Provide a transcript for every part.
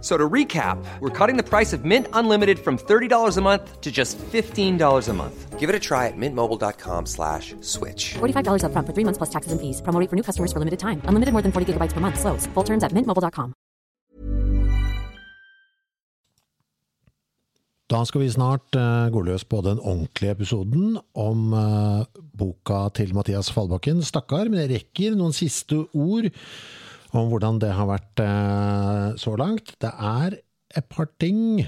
So to recap, we're cutting the price of Mint Unlimited from $30 a month to just $15 a month. Give it a try at mintmobile.com slash switch. $45 upfront for three months plus taxes and fees. Promo rate for new customers for limited time. Unlimited more than 40 gigabytes per month. Slows. Full terms at mintmobile.com. Da skal vi snart uh, gå løs på den ordentlige episoden om uh, boka til Mathias Fallbakken, 'Stakkar'. Men jeg rekker noen siste ord om hvordan det har vært eh, så langt. Det er et par ting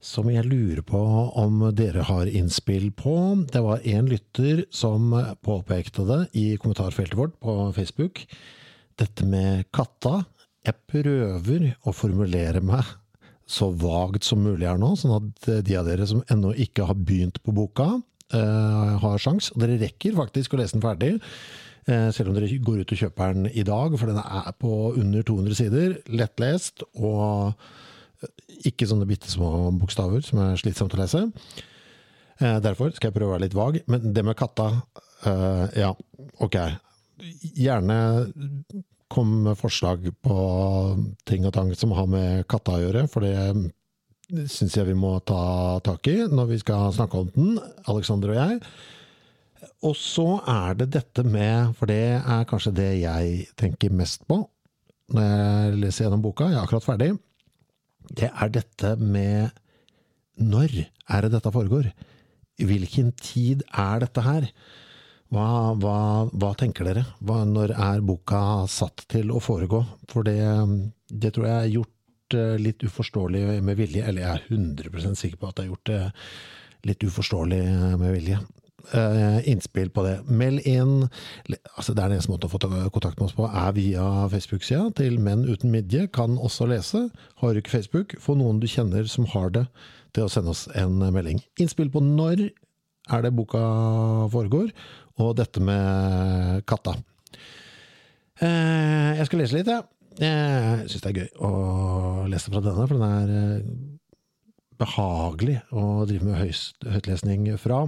som jeg lurer på om dere har innspill på. Det var en lytter som påpekte det i kommentarfeltet vårt på Facebook. Dette med katta. Jeg prøver å formulere meg så vagt som mulig her nå, sånn at de av dere som ennå ikke har begynt på boka, eh, har sjans. Og dere rekker faktisk å lese den ferdig. Eh, selv om dere går ut og kjøper den i dag, for den er på under 200 sider. Lettlest og ikke sånne bitte små bokstaver som er slitsomt å lese. Eh, Derfor skal jeg prøve å være litt vag. Men det med katta, eh, ja, ok. Gjerne kom med forslag på ting og tang som har med katta å gjøre, for det syns jeg vi må ta tak i når vi skal snakke om den, Alexander og jeg. Og så er det dette med, for det er kanskje det jeg tenker mest på når jeg leser gjennom boka, jeg er akkurat ferdig, det er dette med når er det dette foregår? Hvilken tid er dette her? Hva, hva, hva tenker dere? Hva, når er boka satt til å foregå? For det, det tror jeg er gjort eh, litt uforståelig med vilje, eller jeg er 100% sikker på at det er gjort det litt uforståelig med vilje. Eh, innspill på det. Meld inn altså Det er den eneste måten å få kontakt med oss på, er via Facebook-sida til Menn uten midje. Kan også lese. Har du ikke Facebook, få noen du kjenner som har det, til å sende oss en melding. Innspill på når er det boka foregår, og dette med katta. Eh, jeg skal lese litt, jeg. Ja. Jeg syns det er gøy å lese fra denne, for den er eh, behagelig å drive med høyt, høytlesning fra.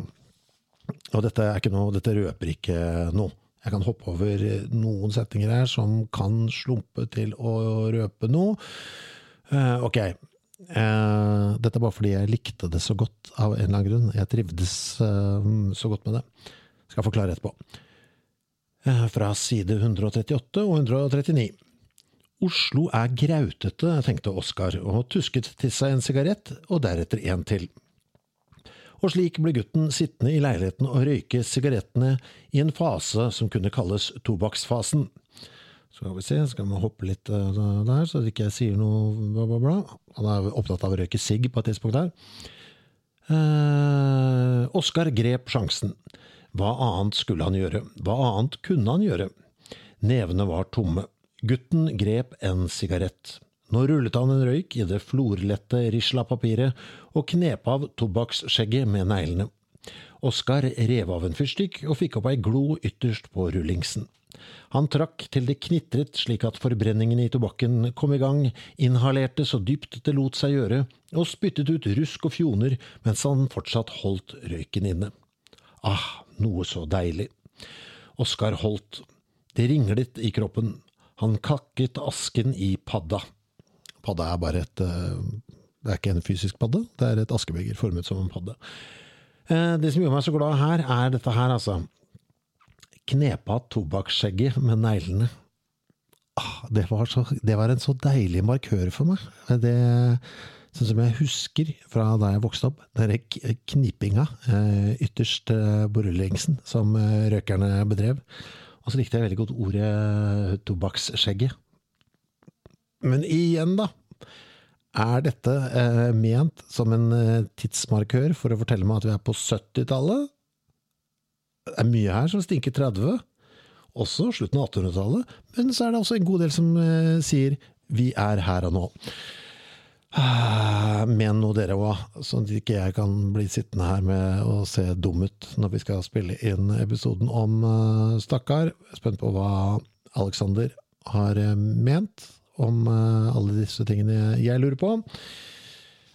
Og dette, noe, dette røper ikke noe. Jeg kan hoppe over noen setninger her som kan slumpe til å røpe noe. Uh, ok. Uh, dette er bare fordi jeg likte det så godt av en eller annen grunn. Jeg trivdes uh, så godt med det. Skal forklare etterpå. Fra side 138 og 139. Oslo er grautete, tenkte Oskar, og tusket til seg en sigarett, og deretter en til. Og slik ble gutten sittende i leiligheten og røyke sigarettene i en fase som kunne kalles tobakksfasen. Skal vi se, skal vi hoppe litt eh, der, så jeg ikke sier noe bla, bla, bla. Han er opptatt av å røyke sigg på et tidspunkt der. Eh, Oskar grep sjansen. Hva annet skulle han gjøre? Hva annet kunne han gjøre? Nevene var tomme. Gutten grep en sigarett. Nå rullet han en røyk i det florlette risla-papiret og knep av tobakksskjegget med neglene. Oskar rev av en fyrstikk og fikk opp ei glo ytterst på rullingsen. Han trakk til det knitret slik at forbrenningen i tobakken kom i gang, inhalerte så dypt det lot seg gjøre, og spyttet ut rusk og fjoner mens han fortsatt holdt røyken inne. Ah, noe så deilig. Oskar holdt. Det ringlet i kroppen. Han kakket asken i padda. Padda er bare et eh, Det er ikke en fysisk padde, det er et askebeger formet som en padde. Eh, Det som gjør meg så glad her, er dette her, altså. Knepa tobakksskjegget med neglene. Ah, det, var det var en så deilig markør for meg. Det sånn som jeg husker fra da jeg vokste opp. Den knipinga eh, ytterst eh, borrelengsen som eh, røkerne bedrev. Og så likte jeg veldig godt ordet tobakksskjegget. Men igjen, da. Er dette eh, ment som en eh, tidsmarkør for å fortelle meg at vi er på 70-tallet? Det er mye her som stinker 30, også slutten av 1800-tallet, men så er det også en god del som eh, sier vi er her og nå. Ah, Men noe dere òg, sånn at ikke jeg kan bli sittende her med å se dum ut når vi skal spille inn episoden om uh, Stakkar. Spent på hva Alexander har eh, ment om eh, alle disse tingene jeg lurer på.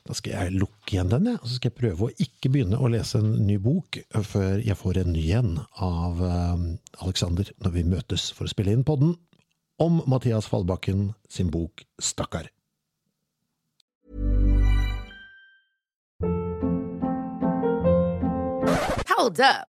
Da skal jeg lukke igjen den, og så skal jeg prøve å ikke begynne å lese en ny bok før jeg får en ny en av eh, Alexander når vi møtes for å spille inn podden om Mathias Fallbakken sin bok Stakkar. Hold.